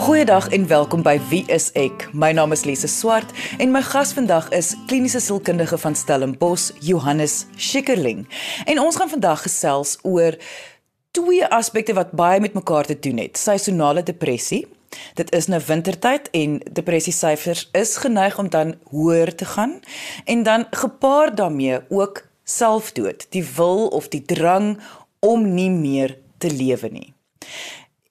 Goeiedag en welkom by Wie is ek? My naam is Lise Swart en my gas vandag is kliniese sielkundige van Stellenbosch, Johannes Schikkerling. En ons gaan vandag gesels oor twee aspekte wat baie met mekaar te doen het: seisonale depressie. Dit is nou wintertyd en depressie syfers is geneig om dan hoër te gaan en dan gepaard daarmee ook selfdood, die wil of die drang om nie meer te lewe nie.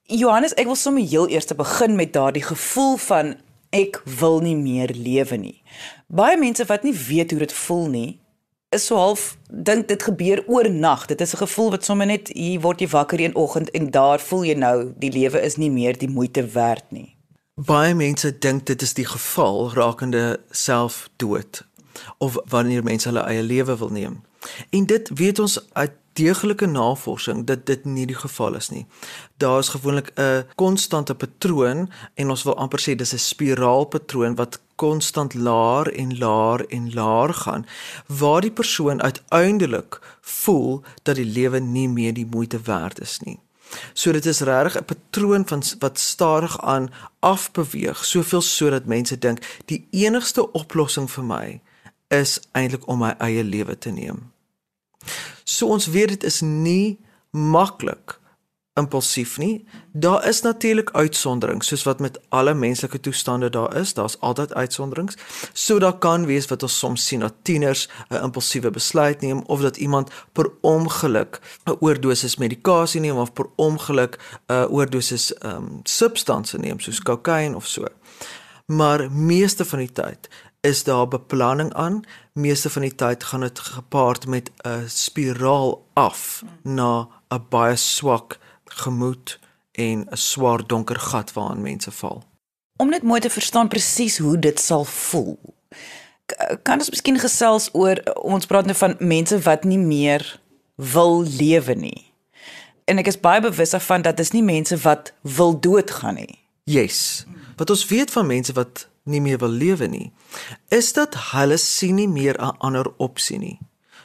Johannes, ek wil sommer heel eers begin met daardie gevoel van ek wil nie meer lewe nie. Baie mense wat nie weet hoe dit voel nie, is so half dink dit gebeur oornag. Dit is 'n gevoel wat sommer net hier word jy wakker een oggend en daar voel jy nou die lewe is nie meer die moeite werd nie. Baie mense dink dit is die geval rakende selfdood of wanneer mense hulle eie lewe wil neem. En dit weet ons uit deeglike navorsing dat dit nie die geval is nie. Daar is gewoonlik 'n konstante patroon en ons wil amper sê dis 'n spiraalpatroon wat konstant laer en laer en laer gaan waar die persoon uiteindelik voel dat die lewe nie meer die moeite werd is nie. So dit is regtig 'n patroon van wat stadig aan afbeweeg, soveel sodat mense dink die enigste oplossing vir my is eintlik om my eie lewe te neem. So ons weet dit is nie maklik impulsief nie. Daar is natuurlik uitsonderings, soos wat met alle menslike toestande daar is, daar's altyd uitsonderings. So daar kan wees wat ons soms sien dat tieners 'n impulsiewe besluit neem of dat iemand per ongeluk 'n oordosis medikasie neem of per ongeluk 'n oordosis ehm um, substansie neem soos kokain of so. Maar meeste van die tyd is daar beplanning aan. Meeste van die tyd gaan dit gepaard met 'n spiraal af na 'n baie swak gemoed en 'n swaar donker gat waarin mense val. Om net mooi te verstaan presies hoe dit sal voel. Kan ons miskien gesels oor ons praat nou van mense wat nie meer wil lewe nie. En ek is baie bewus daarvan dat dis nie mense wat wil doodgaan nie. Yes. Wat ons weet van mense wat nie meer wil lewe nie, is dat hulle sien nie meer 'n ander opsie nie.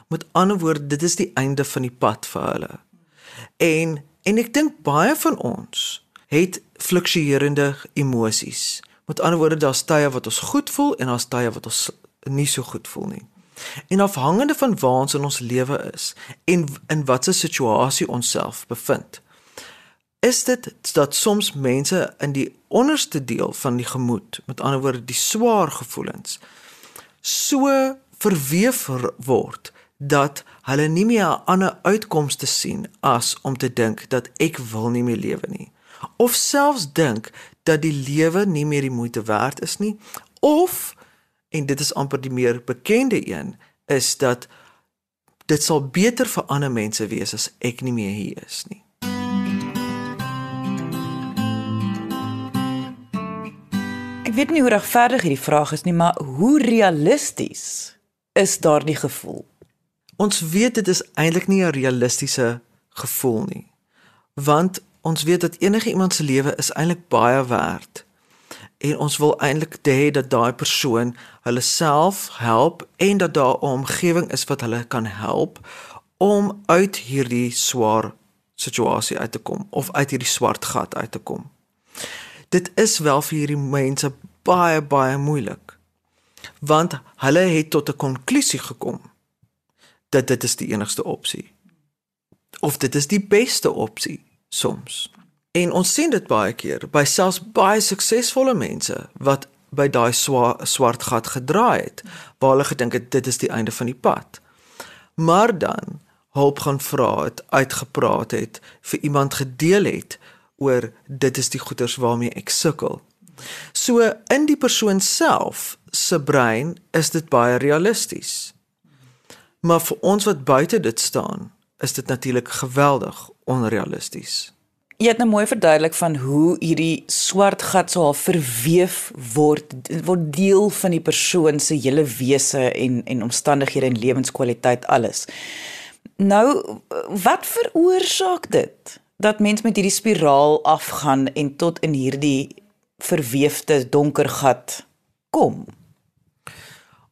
Met ander woorde, dit is die einde van die pad vir hulle. En en ek dink baie van ons het fluktuerende emosies. Met ander woorde, daar's tye wat ons goed voel en daar's tye wat ons nie so goed voel nie. En afhangende van waar ons in ons lewe is en in watter situasie ons self bevind, is dit dat soms mense in die onderste deel van die gemoed, met ander woorde die swaar gevoelens, so verweef word dat hulle nie meer 'n ander uitkomste sien as om te dink dat ek wil nie meer lewe nie. Of selfs dink dat die lewe nie meer die moeite werd is nie. Of en dit is amper die meer bekende een is dat dit sal beter vir ander mense wees as ek nie meer hier is nie Ek weet nie hoe regverdig hierdie vraag is nie, maar hoe realisties is daardie gevoel? Ons weet dit is eintlik nie 'n realistiese gevoel nie. Want ons weet dat enige iemand se lewe is eintlik baie werd. En ons wil eintlik hê dat daai persoon hulle self help en dat daar 'n omgewing is wat hulle kan help om uit hierdie swaar situasie uit te kom of uit hierdie swart gat uit te kom dit is wel vir hierdie mense baie baie moeilik. Want hulle het tot 'n konklusie gekom dat dit is die enigste opsie. Of dit is die beste opsie soms. En ons sien dit baie keer by selfs baie suksesvolle mense wat by daai swart gat gedraai het waar hulle gedink het dit is die einde van die pad. Maar dan hulp gaan vra het, uitgepraat het, vir iemand gedeel het oor dit is die goeters waarmee ek sukkel. So in die persoon self se brein is dit baie realisties. Maar vir ons wat buite dit staan, is dit natuurlik geweldig onrealisties. Jy het nou mooi verduidelik van hoe hierdie swart gat so half verweef word word deel van die persoon se hele wese en en omstandighede en lewenskwaliteit alles. Nou wat veroorsaak dit? Dat mens met hierdie spiraal afgaan en tot in hierdie verweefde donker gat kom.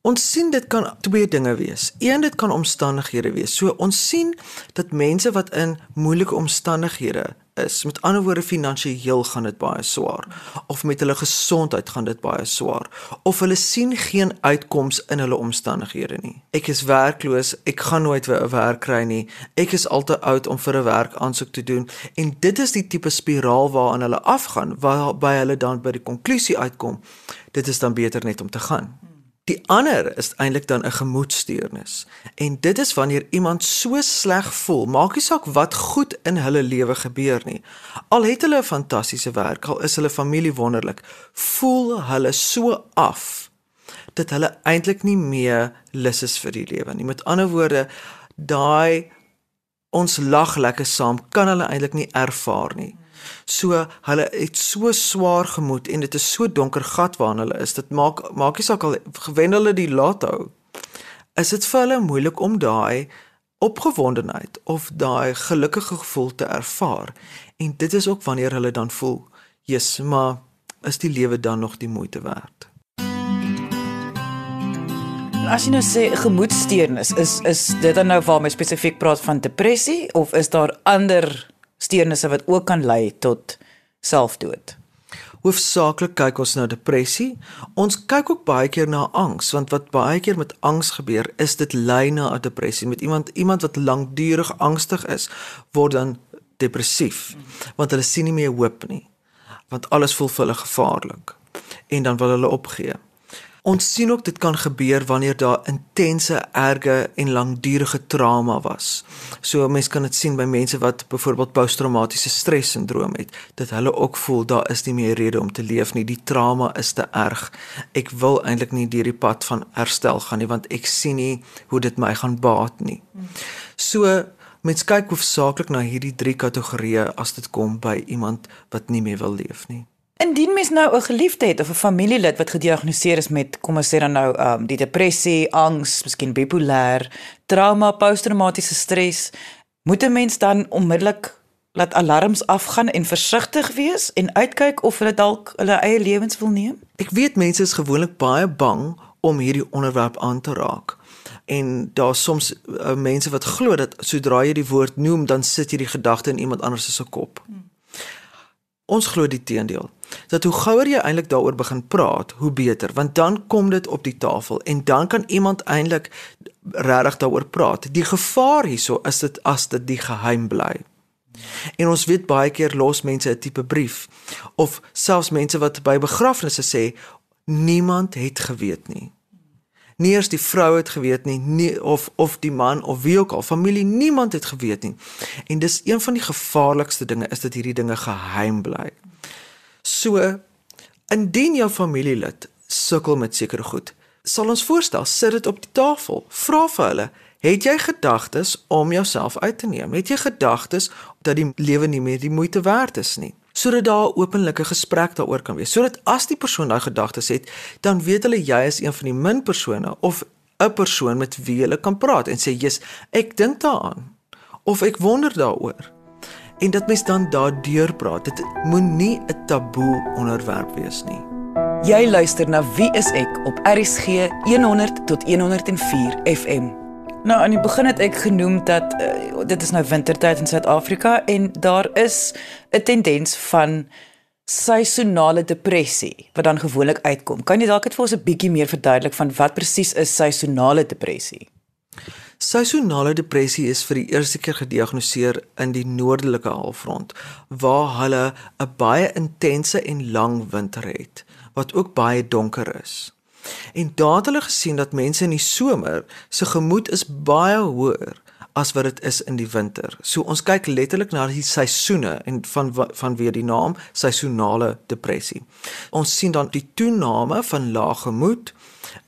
Ons sien dit kan twee dinge wees. Een dit kan omstandighede wees. So ons sien dat mense wat in moeilike omstandighede is. Met ander woorde finansiëel gaan dit baie swaar of met hulle gesondheid gaan dit baie swaar of hulle sien geen uitkoms in hulle omstandighede nie. Ek is werkloos, ek gaan nooit 'n werk kry nie. Ek is al te oud om vir 'n werk aansoek te doen en dit is die tipe spiraal waaraan hulle afgaan waarby hulle dan by die konklusie uitkom. Dit is dan beter net om te gaan. Die ander is eintlik dan 'n gemoedsteurnis. En dit is wanneer iemand so sleg voel, maak nie saak wat goed in hulle lewe gebeur nie. Al het hulle 'n fantastiese werk, al is hulle familie wonderlik, voel hulle so af dat hulle eintlik nie meer lus is vir die lewe nie. Met ander woorde, daai ons lag lekker saam kan hulle eintlik nie ervaar nie. So hulle het so swaar gemoed en dit is so donker gat waarin hulle is. Dit maak maak nie saak al gewen hulle die lotto. Is dit vir hulle moeilik om daai opgewondenheid of daai gelukkige gevoel te ervaar? En dit is ook wanneer hulle dan voel, "Jesus, maar is die lewe dan nog die moeite werd?" As jy nou sê gemoedsteurnis, is is dit dan nou waarmee spesifiek praat van depressie of is daar ander steurnisse wat ook kan lei tot selfdood. Hoofsaaklik kyk ons na depressie. Ons kyk ook baie keer na angs want wat baie keer met angs gebeur is dit lei na 'n depressie. Met iemand iemand wat lankdurig angstig is, word dan depressief want hulle sien nie meer hoop nie. Want alles voel vir hulle gevaarlik en dan wil hulle opgee. Ons sien ook dit kan gebeur wanneer daar intense, erge en langdurige trauma was. So mense kan dit sien by mense wat byvoorbeeld posttraumatiese stresssindroom het, dat hulle ook voel daar is nie meer rede om te leef nie. Die trauma is te erg. Ek wil eintlik nie deur die pad van herstel gaan nie want ek sien nie hoe dit my gaan baat nie. So mens kyk hoofsaaklik na hierdie drie kategorieë as dit kom by iemand wat nie meer wil leef nie. Indien mens nou 'n geliefde het of 'n familielid wat gediagnoseer is met kom ons sê dan nou um die depressie, angs, miskien bipolêr, trauma, posttraumatiese stres, moet 'n mens dan onmiddellik laat alarms afgaan en versigtig wees en uitkyk of hulle dalk hulle eie lewens wil neem? Ek weet mense is gewoonlik baie bang om hierdie onderwerp aan te raak. En daar soms uh, mense wat glo dat sodra jy die woord noem, dan sit jy die gedagte in iemand anders se kop. Hmm. Ons glo die teendeel. Dat hoe gouer jy eintlik daaroor begin praat, hoe beter, want dan kom dit op die tafel en dan kan iemand eintlik regtig daaroor praat. Die gevaar hierso is dit as dit die geheim bly. En ons weet baie keer los mense 'n tipe brief of selfs mense wat by begrafnisse sê niemand het geweet nie nie eers die vrou het geweet nie, nie of of die man of wie ook al familie niemand het geweet nie. En dis een van die gevaarlikste dinge is dat hierdie dinge geheim bly. So indien jou familielid sukkel met sekere goed, sal ons voorstel sit dit op die tafel. Vra vir hulle, het jy gedagtes om jouself uit te neem? Het jy gedagtes dat die lewe nie meer die moeite werd is nie? sodat daar 'n openlike gesprek daaroor kan wees. Sodat as die persoon daai gedagtes het, dan weet hulle jy is een van die min persone of 'n persoon met wie hulle kan praat en sê, "Jesus, ek dink daaraan." Of ek wonder daaroor. En dat mens dan daardeur praat. Dit moenie 'n taboe onderwerp wees nie. Jy luister na Wie is ek op RCG 100 tot 104 FM. Nou aan die begin het ek genoem dat uh, dit is nou wintertyd in Suid-Afrika en daar is 'n tendens van seisonale depressie wat dan gewoonlik uitkom. Kan jy dalk net vir ons 'n bietjie meer verduidelik van wat presies is seisonale depressie? Seisonale depressie is vir die eerste keer gediagnoseer in die noordelike halfrond waar hulle 'n baie intense en lang winter het wat ook baie donker is. En daar het hulle gesien dat mense in die somer se gemoed is baie hoër as wat dit is in die winter. So ons kyk letterlik na die seisoene en van van weer die naam seisonale depressie. Ons sien dan die toename van lae gemoed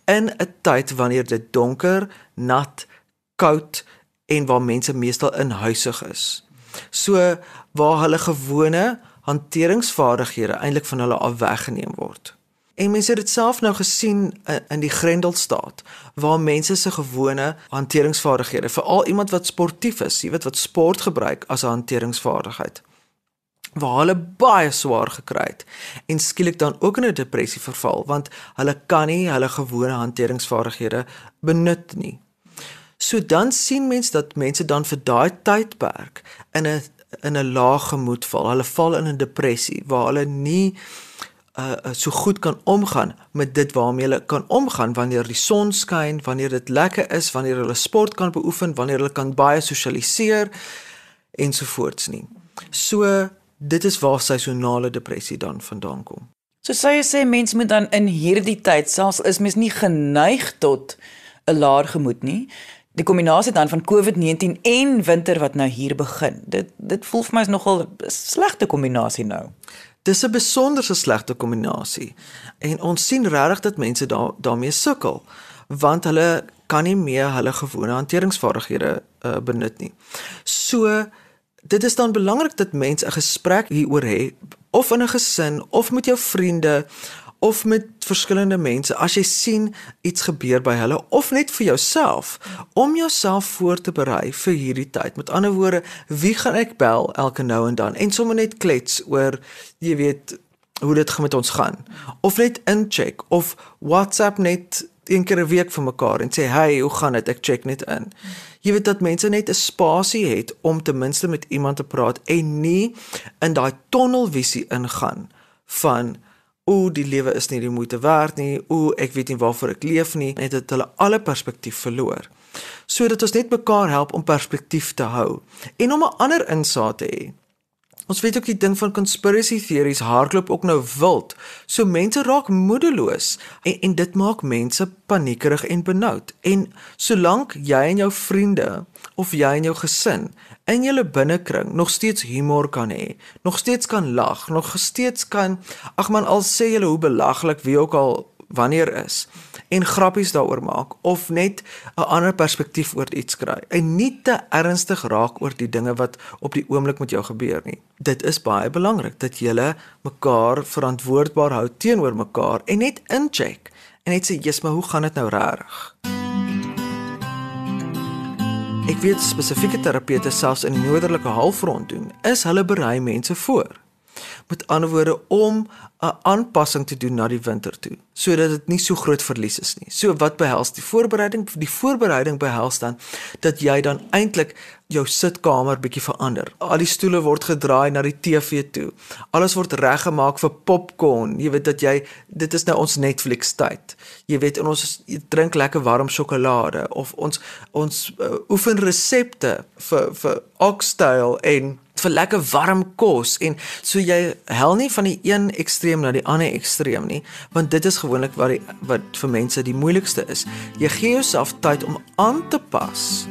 in 'n tyd wanneer dit donker, nat, koud en waar mense meestal in huisig is. So waar hulle gewone hanteringsvaardighede eintlik van hulle af weggeneem word. En mense het dit self nou gesien in die Grendelstaat waar mense se gewone hanteringsvaardighede, veral iemand wat sportief is, jy weet wat sport gebruik as 'n hanteringsvaardigheid, waar hulle baie swaar gekry het en skielik dan ook in 'n depressie verval want hulle kan nie hulle gewone hanteringsvaardighede benut nie. So dan sien mense dat mense dan vir daai tydperk in 'n in 'n lae gemoed val. Hulle val in 'n depressie waar hulle nie uh so goed kan omgaan met dit waarmee hulle kan omgaan wanneer die son skyn, wanneer dit lekker is, wanneer hulle sport kan beoefen, wanneer hulle kan baie sosialiseer ensovoorts nie. So dit is waar seisonale depressie dan vandaan kom. So sê jy sê mens moet dan in hierdie tyd selfs is mens nie geneig tot 'n laer gemoed nie. Die kombinasie dan van COVID-19 en winter wat nou hier begin. Dit dit voel vir my is nogal 'n slegte kombinasie nou. Dis 'n besonderse slegte kombinasie. En ons sien regtig dat mense daar daarmee sukkel want hulle kan nie meer hulle gewone hanteringsvaardighede uh, benut nie. So dit is dan belangrik dat mense 'n gesprek hieroor hê of in 'n gesin of met jou vriende of met verskillende mense as jy sien iets gebeur by hulle of net vir jouself om jouself voor te berei vir hierdie tyd. Met ander woorde, wie gaan ek bel elke nou en dan en sommer net klets oor jy weet hoe dit met ons gaan of net incheck of WhatsApp net een keer 'n week vir mekaar en sê hey, hoe gaan dit? Ek check net in. Jy weet dat mense net 'n spasie het om ten minste met iemand te praat en nie in daai tonnelvisie ingaan van o, die lewe is nie die moeite werd nie. O, ek weet nie waarvoor ek leef nie. Net dat hulle alle perspektief verloor. Sodat ons net mekaar help om perspektief te hou en om 'n ander insaag te hê. Ons weet ook die ding van conspiracy theories hardloop ook nou wild. So mense raak moedeloos en en dit maak mense paniekerig en benoud. En solank jy en jou vriende of jy en jou gesin in julle binnekring nog steeds humor kan hê, nog steeds kan lag, nog steeds kan ag man al sê julle hoe belaglik wie ook al wanneer is en grappies daaroor maak of net 'n ander perspektief oor iets kry en nie te ernstig raak oor die dinge wat op die oomblik met jou gebeur nie. Dit is baie belangrik dat julle mekaar verantwoordbaar hou teenoor mekaar en net incheck en net sê, "Jesus, maar hoe gaan dit nou reg?" Ek weet spesifieke terapeute selfs in die noordelike halfrond doen, is hulle berei mense voor met ander woorde om 'n aanpassing te doen na die winter toe sodat dit nie so groot verlies is nie. So wat behels die voorbereiding? Die voorbereiding behels dan dat jy dan eintlik jou sitkamer bietjie verander. Al die stoele word gedraai na die TV toe. Alles word reggemaak vir popcorn. Jy weet dat jy dit is nou ons Netflix tyd. Jy weet en ons drink lekker warm sjokolade of ons ons uh, oefen resepte vir vir oxtail en vir lekker warm kos. En so jy hel nie van die een ekstreem na die ander ekstreem nie want dit is gewoonlik wat die, wat vir mense die moeilikste is. Jy gee jouself tyd om aan te pas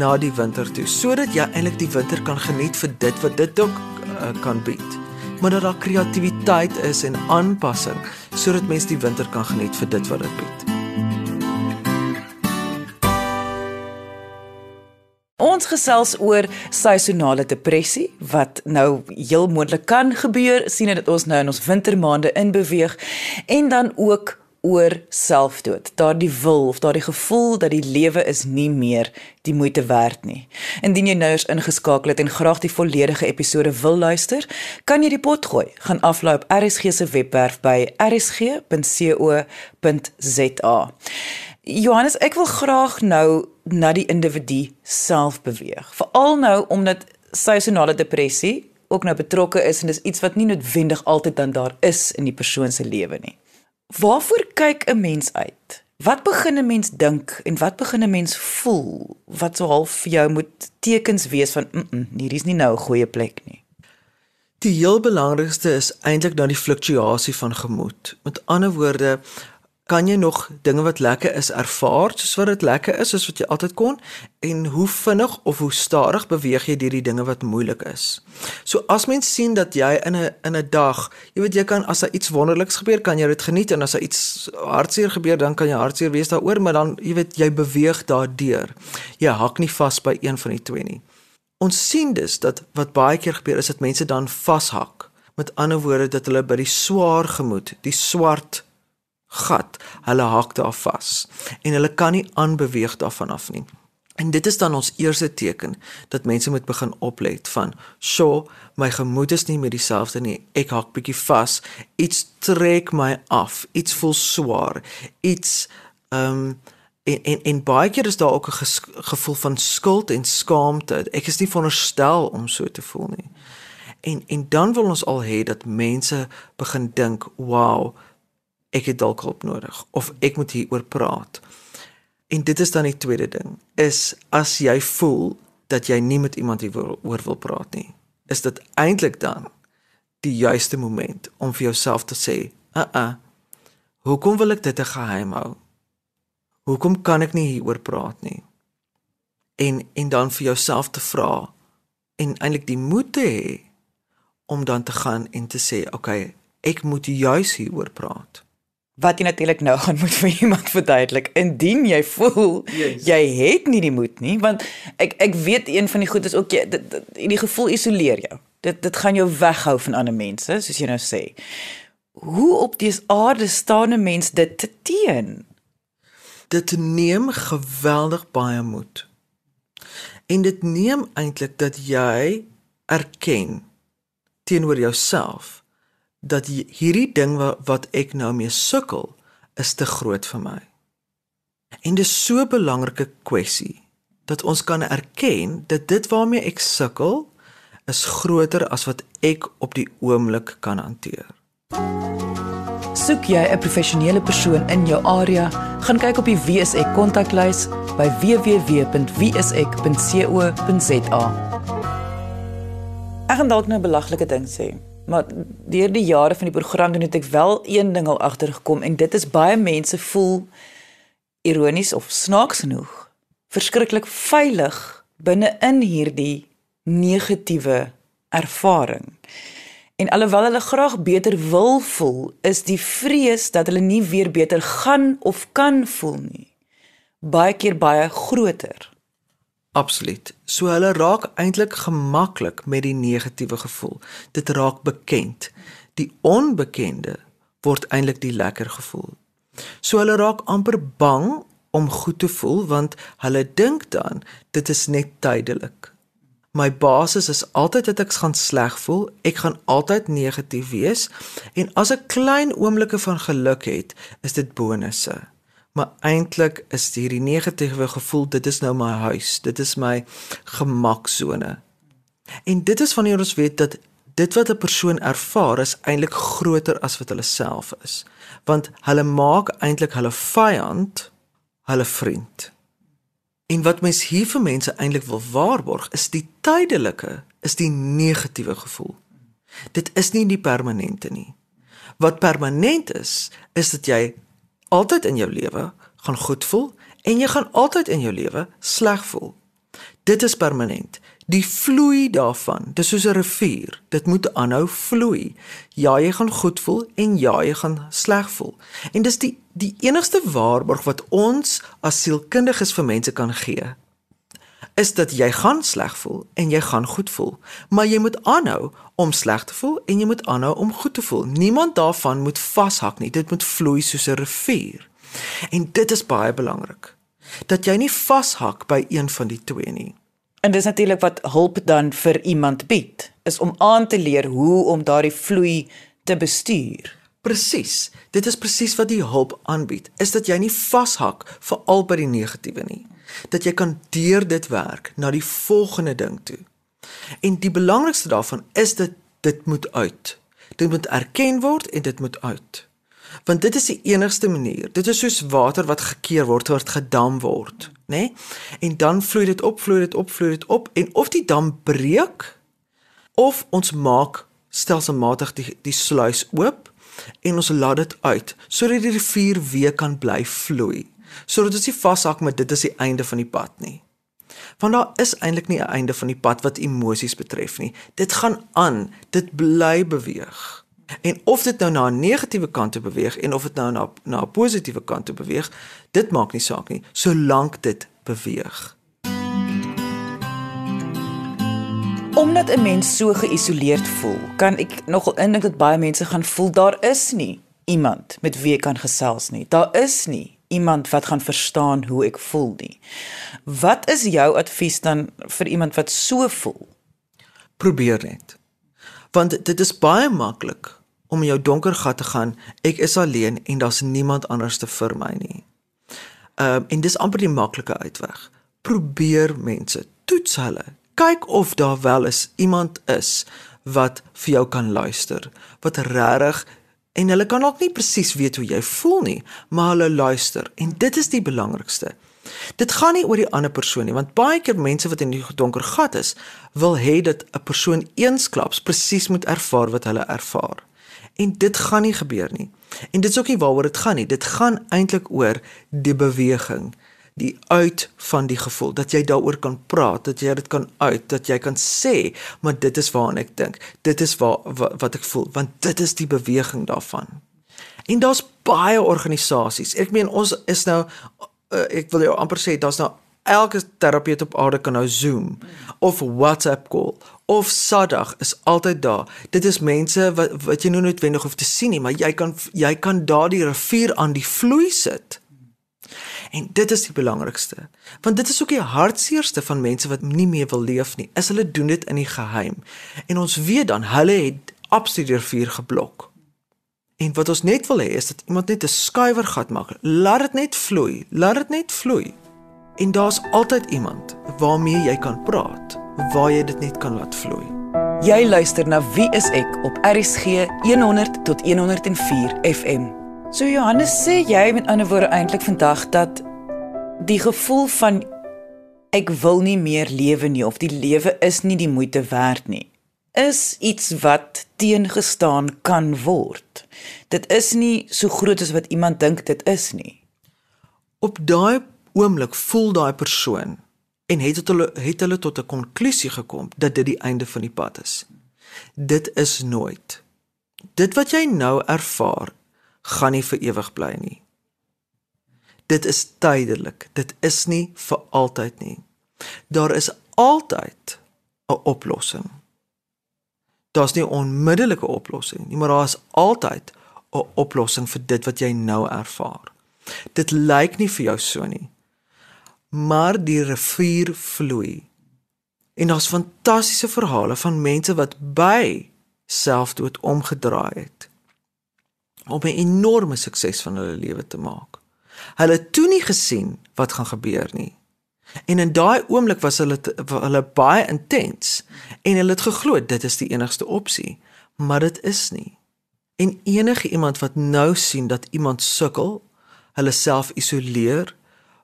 na die winter toe sodat jy eintlik die winter kan geniet vir dit wat dit ook uh, kan bied maar dat daar kreatiwiteit is en aanpassing sodat mense die winter kan geniet vir dit wat dit bied. Ons gesels oor seisonale depressie wat nou heel moontlik kan gebeur sien dit ons nou in ons wintermaande inbeweeg en dan ook oor selfdood. Daardie wil of daardie gevoel dat die lewe is nie meer die moeite werd nie. Indien jy nou eens ingeskakel het en graag die volledige episode wil luister, kan jy die pot gooi. Gaan aflaai op RSG se webwerf by rsg.co.za. Johannes, ek wil graag nou na die individu self beweeg. Veral nou omdat seisonale depressie ook nou betrokke is en dis iets wat nie noodwendig altyd dan daar is in die persoon se lewe nie. Waarvoor kyk 'n mens uit? Wat begin 'n mens dink en wat begin 'n mens voel wat so half vir jou moet tekens wees van mm, -mm hierdie is nie nou 'n goeie plek nie. Die heel belangrikste is eintlik nou die fluktuasie van gemoed. Met ander woorde, kan jy nog dinge wat lekker is ervaar soos wat dit lekker is soos wat jy altyd kon en hoe vinnig of hoe stadig beweeg jy deur die dinge wat moeilik is. So as mens sien dat jy in 'n in 'n dag, jy weet jy kan as daar iets wonderliks gebeur, kan jy dit geniet en as daar iets hartseer gebeur, dan kan jy hartseer wees daaroor, maar dan jy weet jy beweeg daardeur. Jy hak nie vas by een van die twee nie. Ons sien dus dat wat baie keer gebeur is dat mense dan vashak. Met ander woorde dat hulle by die swaar gemoed, die swart gat. Hulle hak daar vas en hulle kan nie aanbeweeg daarvan af nie. En dit is dan ons eerste teken dat mense moet begin oplet van, "Sjoe, my gemoed is nie meer dieselfde nie. Ek hak bietjie vas. Iets trek my af. Iets voel swaar. Iets ehm um, En en en baie keer is daar ook 'n gevoel van skuld en skaamte. Ek is nie veronderstel om so te voel nie. En en dan wil ons al hê dat mense begin dink, "Wow, ek het dalk hulp nodig of ek moet hieroor praat." En dit is dan die tweede ding, is as jy voel dat jy nie met iemand hieroor wil praat nie, is dit eintlik dan die juiste moment om vir jouself te sê, "Uh uh. Hoekom wil ek dit 'n geheim hou? Hoekom kan ek nie hieroor praat nie?" En en dan vir jouself te vra en eintlik die moed te hê om dan te gaan en te sê, "Oké, okay, ek moet juis hieroor praat." Wat jy natuurlik nou gaan moet vir iemand verduidelik. Indien jy voel yes. jy het nie die moed nie want ek ek weet een van die goed is ook jy dit die gevoel isoleer jou. Dit dit gaan jou weghou van ander mense soos jy nou sê. Hoe op die aarde staan 'n mens dit te teen? Dit neem geweldig baie moed. En dit neem eintlik dat jy erken teenoor jouself dat hierdie ding wat, wat ek nou mee sukkel is te groot vir my. En dis so 'n belangrike kwessie dat ons kan erken dat dit waarmee ek sukkel is groter as wat ek op die oomblik kan hanteer. Soek jy 'n professionele persoon in jou area, gaan kyk op die WSE kontaklys by www.wse.co.za. Ek gaan dalk nou 'n belaglike ding sê. Maar deur die jare van die program doen het ek wel een ding al agtergekom en dit is baie mense voel ironies of snaaks genoeg verskriklik veilig binne in hierdie negatiewe ervaring. En alhoewel hulle graag beter wil voel, is die vrees dat hulle nie weer beter gaan of kan voel nie baie keer baie groter. Absoluut. So hulle raak eintlik gemaklik met die negatiewe gevoel. Dit raak bekend. Die onbekende word eintlik die lekker gevoel. So hulle raak amper bang om goed te voel want hulle dink dan dit is net tydelik. My basis is altyd dat ek gaan sleg voel, ek gaan altyd negatief wees en as ek klein oomblikke van geluk het, is dit bonusse maar eintlik is hierdie negatiewe gevoel dit is nou my huis. Dit is my gemaksone. En dit is wanneer ons weet dat dit wat 'n persoon ervaar is eintlik groter as wat hulle self is. Want hulle maak eintlik hulle vyand hulle vriend. En wat mens hier vir mense eintlik wil waarborg is die tydelike is die negatiewe gevoel. Dit is nie die permanente nie. Wat permanent is is dat jy altyd in jou lewe gaan goed voel en jy gaan altyd in jou lewe sleg voel. Dit is permanent. Die vloei daarvan, dis soos 'n rivier. Dit moet aanhou vloei. Ja, jy gaan goed voel en ja, jy gaan sleg voel. En dis die die enigste waarborg wat ons as sielkundiges vir mense kan gee is dat jy gaan sleg voel en jy gaan goed voel, maar jy moet aanhou om sleg te voel en jy moet aanhou om goed te voel. Niemand daarvan moet vashak nie. Dit moet vloei soos 'n rivier. En dit is baie belangrik. Dat jy nie vashak by een van die twee nie. En dis natuurlik wat hulp dan vir iemand bied, is om aan te leer hoe om daardie vloei te bestuur. Presies. Dit is presies wat die hulp aanbied, is dat jy nie vashak vir al by die negatiewe nie. Dat jy kan deur dit werk na die volgende ding toe. En die belangrikste daarvan is dat dit moet uit. Dit moet erken word en dit moet uit. Want dit is die enigste manier. Dit is soos water wat gekeer word, wat gedam word, né? Nee? En dan vloei dit op, vloei dit op, vloei dit op en of die dam breek of ons maak stelselmatig die die sluys oop en ons laat dit uit sodat die rivier weer kan bly vloei. Sodat ons nie vashak met dit is die einde van die pad nie. Want daar is eintlik nie 'n einde van die pad wat emosies betref nie. Dit gaan aan, dit bly beweeg. En of dit nou na 'n negatiewe kant toe beweeg en of dit nou na na 'n positiewe kant toe beweeg, dit maak nie saak nie, solank dit beweeg. Omdat 'n mens so geïsoleerd voel, kan ek nogal indink dat baie mense gaan voel daar is nie iemand met wie ek kan gesels nie. Daar is nie iemand wat gaan verstaan hoe ek voel nie. Wat is jou advies dan vir iemand wat so voel? Probeer net. Want dit is baie maklik om in jou donker gat te gaan. Ek is alleen en daar's niemand anders te vir my nie. Ehm um, en dis amper die maklike uitweg. Probeer mense, toets hulle. Kyk of daar wel is iemand is wat vir jou kan luister, wat regtig en hulle kan ook nie presies weet hoe jy voel nie, maar hulle luister en dit is die belangrikste. Dit gaan nie oor die ander persoon nie, want baie keer mense wat in die donker gat is, wil hê dat 'n persoon eensklaps presies moet ervaar wat hulle ervaar. En dit gaan nie gebeur nie. En dit is ook nie waaroor dit gaan nie. Dit gaan eintlik oor die beweging, die uit van die gevoel dat jy daaroor kan praat, dat jy dit kan uit, dat jy kan sê, maar dit is waaraan ek dink. Dit is waar wat, wat ek voel, want dit is die beweging daarvan. En daar's baie organisasies. Ek meen ons is nou uh, ek wil jou amper sê daar's nou elke terapeut op aarde kan nou Zoom of WhatsApp call of Sadag is altyd daar. Dit is mense wat wat jy nou noodwendig hoef te sien nie, maar jy kan jy kan daardie rivier aan die vloei sit. En dit is die belangrikste. Want dit is ook die hartseerste van mense wat nie meer wil leef nie. Is hulle doen dit in die geheim. En ons weet dan hulle het absoluut die rivier geblok. En wat ons net wil hê is dat iemand net 'n skuiwer gat maak. Laat dit net vloei. Laat dit net vloei. En daar's altyd iemand waarmee jy kan praat, waar jy dit net kan laat vloei. Jy luister na Wie is ek op RSG 100 tot 104 FM. So Johannes sê jy met ander woorde eintlik vandag dat die gevoel van ek wil nie meer lewe nie of die lewe is nie die moeite werd nie is iets wat teengestaan kan word. Dit is nie so groot as wat iemand dink dit is nie. Op daai oomblik voel daai persoon en het dit hulle het hulle tot 'n konklusie gekom dat dit die einde van die pad is. Dit is nooit. Dit wat jy nou ervaar, gaan nie vir ewig bly nie. Dit is tydelik. Dit is nie vir altyd nie. Daar is altyd 'n oplossing daar's nie 'n onmiddellike oplossing nie, maar daar is altyd 'n oplossing vir dit wat jy nou ervaar. Dit lyk nie vir jou so nie. Maar die rivier vloei. En daar's fantastiese verhale van mense wat by selfdood omgedraai het om 'n enorme sukses van hulle lewe te maak. Hulle het toe nie gesien wat gaan gebeur nie. En in daai oomblik was hulle hulle baie intens en hulle het geglo dit is die enigste opsie, maar dit is nie. En enige iemand wat nou sien dat iemand sukkel, hulle self isoleer,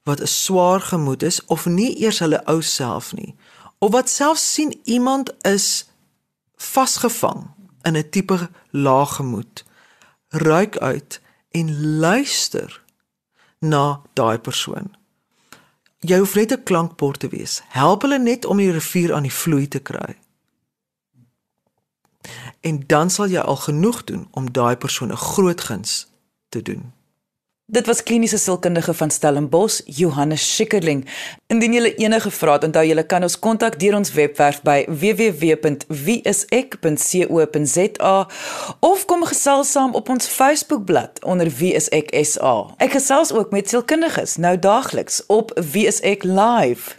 wat 'n swaar gemoed is of nie eers hulle ou self nie, of wat self sien iemand is vasgevang in 'n tipe lae gemoed, ruik uit en luister na daai persoon jy hoef net 'n klankbord te wees. Help hulle net om die rivier aan die vloei te kry. En dan sal jy al genoeg doen om daai persoon 'n groot guns te doen. Dit was kliniese sielkundige van Stellenbosch, Johannes Schikkerling. Indien jy enige vrae het, onthou jy kan ons kontak deur ons webwerf by www.wieisek.co.za of kom gesels saam op ons Facebookblad onder Wie is ek SA. Ek gesels ook met sielkundiges nou daagliks op Wie is ek live